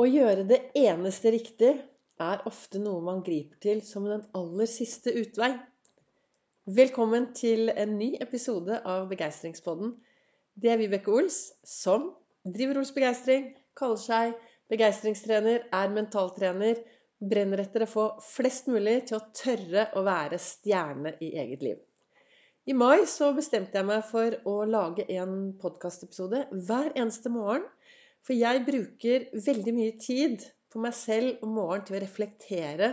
Å gjøre det eneste riktig er ofte noe man griper til som den aller siste utvei. Velkommen til en ny episode av Begeistringspodden. Det er Vibeke Ols, som driver Ols Begeistring, kaller seg begeistringstrener, er mentaltrener, brenner etter å få flest mulig til å tørre å være stjerne i eget liv. I mai så bestemte jeg meg for å lage en podkastepisode hver eneste morgen for jeg bruker veldig mye tid på meg selv om morgenen til å reflektere,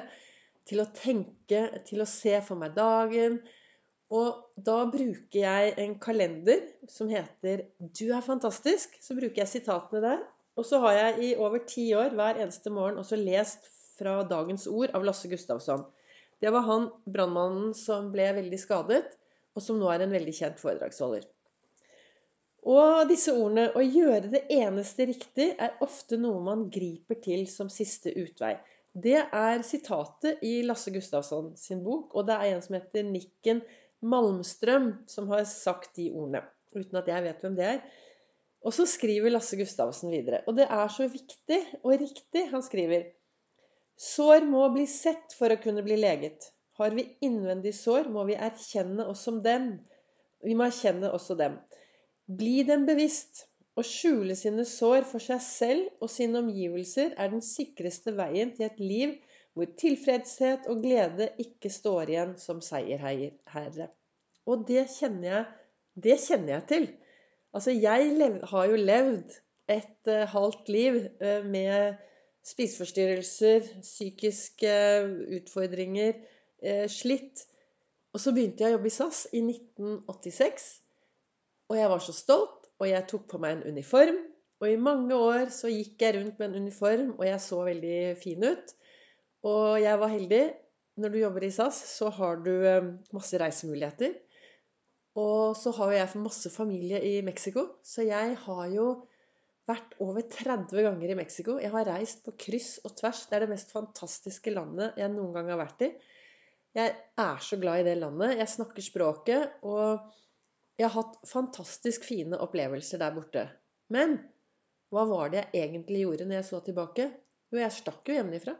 til å tenke, til å se for meg dagen. Og da bruker jeg en kalender som heter 'Du er fantastisk'. Så bruker jeg sitatene der. Og så har jeg i over ti år hver eneste morgen også lest fra dagens ord av Lasse Gustavsson. Det var han brannmannen som ble veldig skadet, og som nå er en veldig kjent foredragsholder. Og disse ordene 'å gjøre det eneste riktig' er ofte noe man griper til som siste utvei. Det er sitatet i Lasse Gustavsson sin bok, og det er en som heter Nikken Malmstrøm som har sagt de ordene. Uten at jeg vet hvem det er. Og så skriver Lasse Gustavsen videre. Og det er så viktig og riktig. Han skriver Sår må bli sett for å kunne bli leget. Har vi innvendig sår, må vi erkjenne oss som dem. Vi må erkjenne også dem. Bli dem bevisst. Å skjule sine sår for seg selv og sine omgivelser er den sikreste veien til et liv hvor tilfredshet og glede ikke står igjen som seierherre. Og det kjenner jeg, det kjenner jeg til. Altså, jeg lev, har jo levd et uh, halvt liv uh, med spiseforstyrrelser, psykiske uh, utfordringer, slitt. Og så begynte jeg å jobbe i SAS i 1986. Og jeg var så stolt, og jeg tok på meg en uniform. Og i mange år så gikk jeg rundt med en uniform, og jeg så veldig fin ut. Og jeg var heldig. Når du jobber i SAS, så har du eh, masse reisemuligheter. Og så har jo jeg masse familie i Mexico, så jeg har jo vært over 30 ganger i Mexico. Jeg har reist på kryss og tvers. Det er det mest fantastiske landet jeg noen gang har vært i. Jeg er så glad i det landet. Jeg snakker språket. og jeg har hatt fantastisk fine opplevelser der borte. Men hva var det jeg egentlig gjorde når jeg så tilbake? Jo, jeg stakk jo hjemmefra.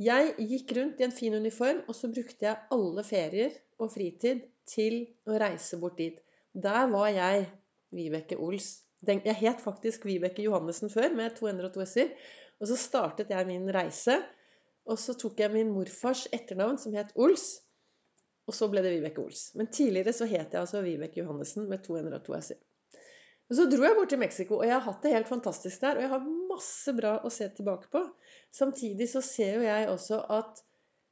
Jeg gikk rundt i en fin uniform, og så brukte jeg alle ferier og fritid til å reise bort dit. Der var jeg, Vibeke Ols. Jeg het faktisk Vibeke Johannessen før, med 202 s-er. Og så startet jeg min reise. Og så tok jeg min morfars etternavn, som het Ols. Og så ble det Vibeke Ols. Men tidligere så het jeg altså Vibeke Johannessen med 202 s-er. Og så dro jeg bort til Mexico, og jeg har hatt det helt fantastisk der. Og jeg har masse bra å se tilbake på. Samtidig så ser jo jeg også at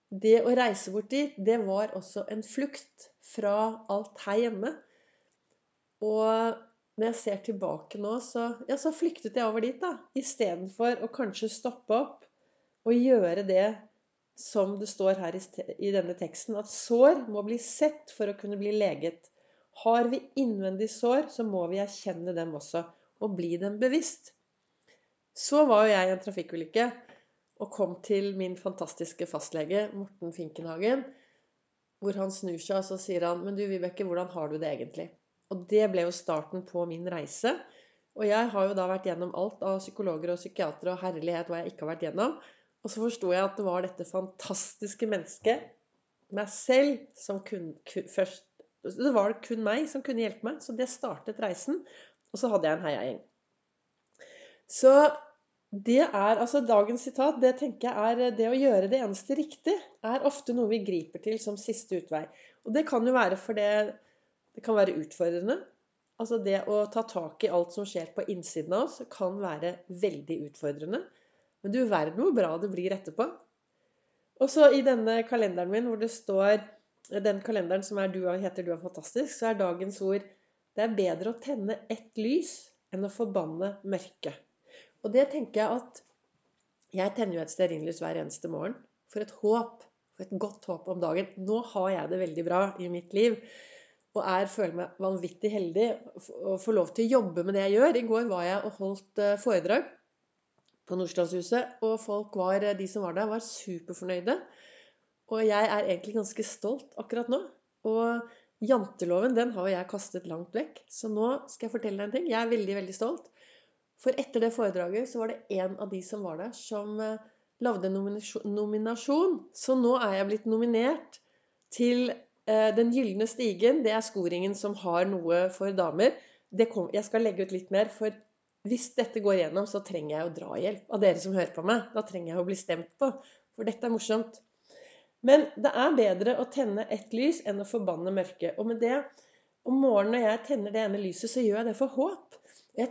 det å reise bort dit, det var også en flukt fra alt her hjemme. Og når jeg ser tilbake nå, så, ja, så flyktet jeg over dit, da. Istedenfor å kanskje stoppe opp og gjøre det som det står her i denne teksten, at sår må bli sett for å kunne bli leget. Har vi innvendig sår, så må vi erkjenne dem også, og bli dem bevisst. Så var jo jeg i en trafikkulykke og kom til min fantastiske fastlege, Morten Finkenhagen, hvor han snur seg og så sier han, 'Men du, Vibeke, hvordan har du det egentlig?' Og det ble jo starten på min reise. Og jeg har jo da vært gjennom alt av psykologer og psykiatere og herlighet hva jeg ikke har vært gjennom. Og så forsto jeg at det var dette fantastiske mennesket, meg selv, som kun, kun, først Det var kun meg som kunne hjelpe meg, så det startet reisen. Og så hadde jeg en heiagjeng. Så det er altså dagens sitat. Det tenker jeg er det å gjøre det eneste riktig er ofte noe vi griper til som siste utvei. Og det kan jo være fordi det kan være utfordrende. Altså det å ta tak i alt som skjer på innsiden av oss, kan være veldig utfordrende. Men du verden hvor bra det blir etterpå. Og så i denne kalenderen min hvor det står Den kalenderen som du, heter 'Du er fantastisk', så er dagens ord Det er bedre å tenne ett lys enn å forbanne mørket. Og det tenker jeg at Jeg tenner jo et stearinlys hver eneste morgen. For et håp. For et godt håp om dagen. Nå har jeg det veldig bra i mitt liv. Og er, føler meg vanvittig heldig å få lov til å jobbe med det jeg gjør. I går var jeg og holdt eh, foredrag på Nordstrandshuset. Og folk var, de som var der, var superfornøyde. Og jeg er egentlig ganske stolt akkurat nå. Og janteloven den har jeg kastet langt vekk. Så nå skal jeg fortelle deg en ting. Jeg er veldig, veldig stolt. For etter det foredraget så var det en av de som var der, som eh, lagde nominasjon. Så nå er jeg blitt nominert til eh, Den gylne stigen. Det er skoringen som har noe for damer. Kom, jeg skal legge ut litt mer, for hvis dette går igjennom, så trenger jeg jo drahjelp av dere som hører på meg. Da trenger jeg å bli stemt på. For dette er morsomt. Men det er bedre å tenne ett lys enn å forbanne mørket. Og med det, om morgenen når jeg tenner det ene lyset, så gjør jeg det for håp.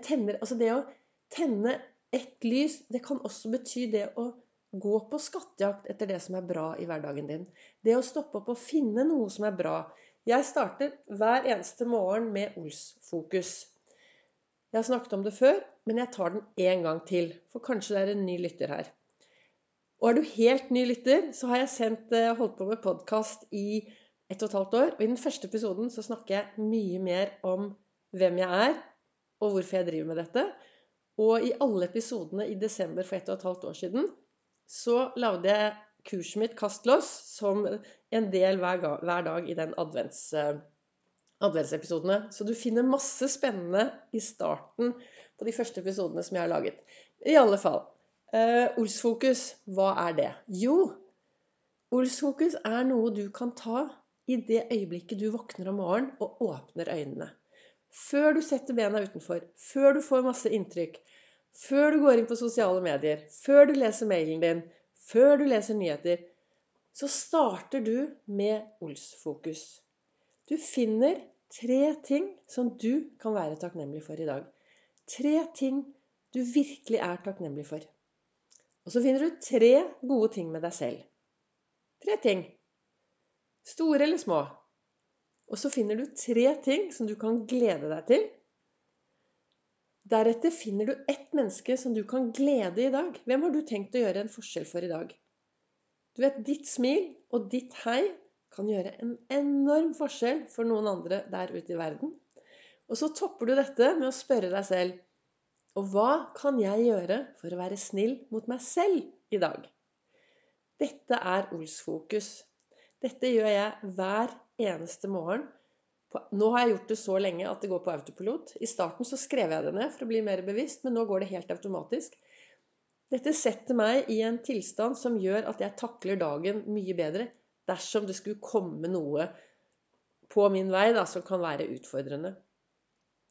Tenner, altså det å tenne ett lys, det kan også bety det å gå på skattejakt etter det som er bra i hverdagen din. Det å stoppe opp og finne noe som er bra. Jeg starter hver eneste morgen med Ols-fokus. Jeg har snakket om det før, men jeg tar den én gang til. For kanskje det er en ny lytter her. Og er du helt ny lytter, så har jeg sendt, eh, holdt på med podkast i ett og et halvt år. Og i den første episoden så snakker jeg mye mer om hvem jeg er, og hvorfor jeg driver med dette. Og i alle episodene i desember for ett og et halvt år siden så lagde jeg kurset mitt Kastlås som en del hver, hver dag i den advents, uh, adventsepisodene. Så du finner masse spennende i starten på de første episodene som jeg har laget. I alle fall. Uh, Olsfokus, hva er det? Jo, Olsfokus er noe du kan ta i det øyeblikket du våkner om morgenen og åpner øynene. Før du setter bena utenfor, før du får masse inntrykk, før du går inn på sosiale medier, før du leser mailen din, før du leser nyheter, så starter du med Ols-fokus. Du finner tre ting som du kan være takknemlig for i dag. Tre ting du virkelig er takknemlig for. Og så finner du tre gode ting med deg selv. Tre ting. Store eller små. Og så finner du tre ting som du kan glede deg til. Deretter finner du ett menneske som du kan glede i dag. Hvem har du tenkt å gjøre en forskjell for i dag? Du vet, ditt smil og ditt hei kan gjøre en enorm forskjell for noen andre der ute i verden. Og så topper du dette med å spørre deg selv Og hva kan jeg gjøre for å være snill mot meg selv i dag? Dette er Ols-fokus. Dette gjør jeg hver eneste morgen. Nå har jeg gjort det så lenge at det går på autopilot. I starten så skrev jeg det ned for å bli mer bevisst, men nå går det helt automatisk. Dette setter meg i en tilstand som gjør at jeg takler dagen mye bedre dersom det skulle komme noe på min vei da, som kan være utfordrende.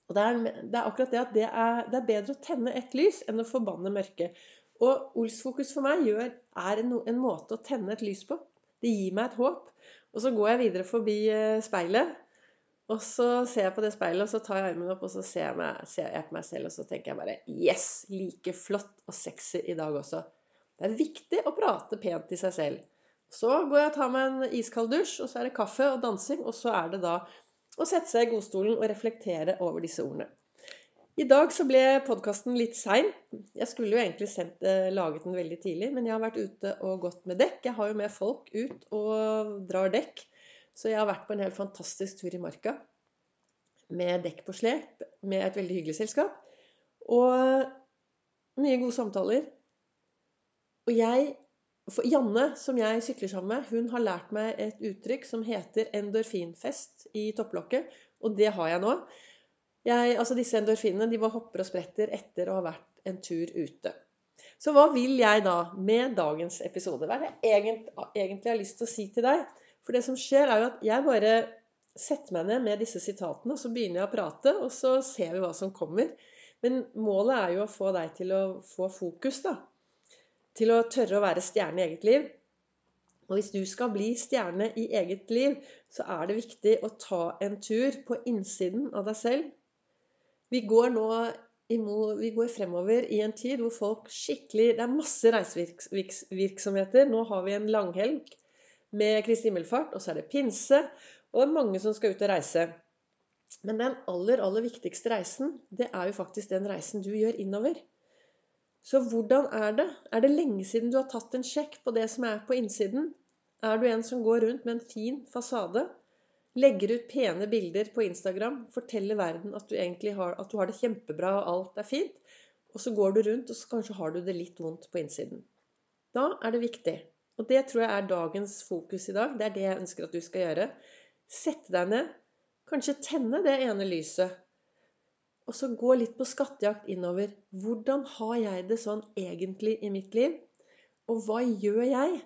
Og det er, det er akkurat det at det er, det er, bedre å tenne ett lys enn å forbanne mørket. Og Ols-fokus for meg gjør, er en, en måte å tenne et lys på. Det gir meg et håp. Og så går jeg videre forbi eh, speilet. Og så ser jeg på det speilet, og så tar jeg armen opp, og så ser jeg, meg, ser jeg på meg selv, og så tenker jeg bare Yes! Like flott og sexy i dag også. Det er viktig å prate pent til seg selv. Så går jeg og tar meg en iskald dusj, og så er det kaffe og dansing, og så er det da å sette seg i godstolen og reflektere over disse ordene. I dag så ble podkasten litt sein. Jeg skulle jo egentlig sendt, eh, laget den veldig tidlig, men jeg har vært ute og gått med dekk. Jeg har jo med folk ut og drar dekk. Så jeg har vært på en helt fantastisk tur i marka med dekk på slep, med et veldig hyggelig selskap. Og mye gode samtaler. Og jeg for Janne, som jeg sykler sammen med, hun har lært meg et uttrykk som heter endorfinfest i topplokket. Og det har jeg nå. Jeg, altså disse endorfinene de bare hopper og spretter etter å ha vært en tur ute. Så hva vil jeg da med dagens episode? Hva er det jeg egentlig, har lyst til å si til deg? For det som skjer, er jo at jeg bare setter meg ned med disse sitatene, og så begynner jeg å prate, og så ser vi hva som kommer. Men målet er jo å få deg til å få fokus, da. Til å tørre å være stjerne i eget liv. Og hvis du skal bli stjerne i eget liv, så er det viktig å ta en tur på innsiden av deg selv vi går nå vi går fremover i en tid hvor folk skikkelig Det er masse reisevirksomheter. Nå har vi en langhelg med Kristi himmelfart, og så er det pinse. Og det er mange som skal ut og reise. Men den aller, aller viktigste reisen, det er jo faktisk den reisen du gjør innover. Så hvordan er det? Er det lenge siden du har tatt en sjekk på det som er på innsiden? Er du en som går rundt med en fin fasade? Legger ut pene bilder på Instagram, forteller verden at du egentlig har, du har det kjempebra og alt er fint. Og så går du rundt, og så kanskje har du det litt vondt på innsiden. Da er det viktig. Og det tror jeg er dagens fokus i dag. Det er det jeg ønsker at du skal gjøre. Sette deg ned. Kanskje tenne det ene lyset. Og så gå litt på skattejakt innover. Hvordan har jeg det sånn egentlig i mitt liv? Og hva gjør jeg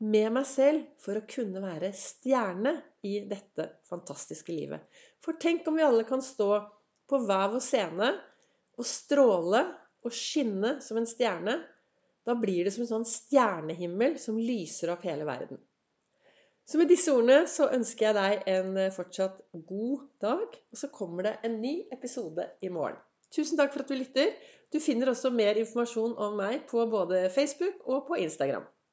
med meg selv for å kunne være stjerne i dette fantastiske livet? For tenk om vi alle kan stå på hver vår scene og stråle og skinne som en stjerne. Da blir det som en sånn stjernehimmel som lyser opp hele verden. Så med disse ordene så ønsker jeg deg en eh, fortsatt god dag. Og så kommer det en ny episode i morgen. Tusen takk for at du lytter. Du finner også mer informasjon om meg på både Facebook og på Instagram.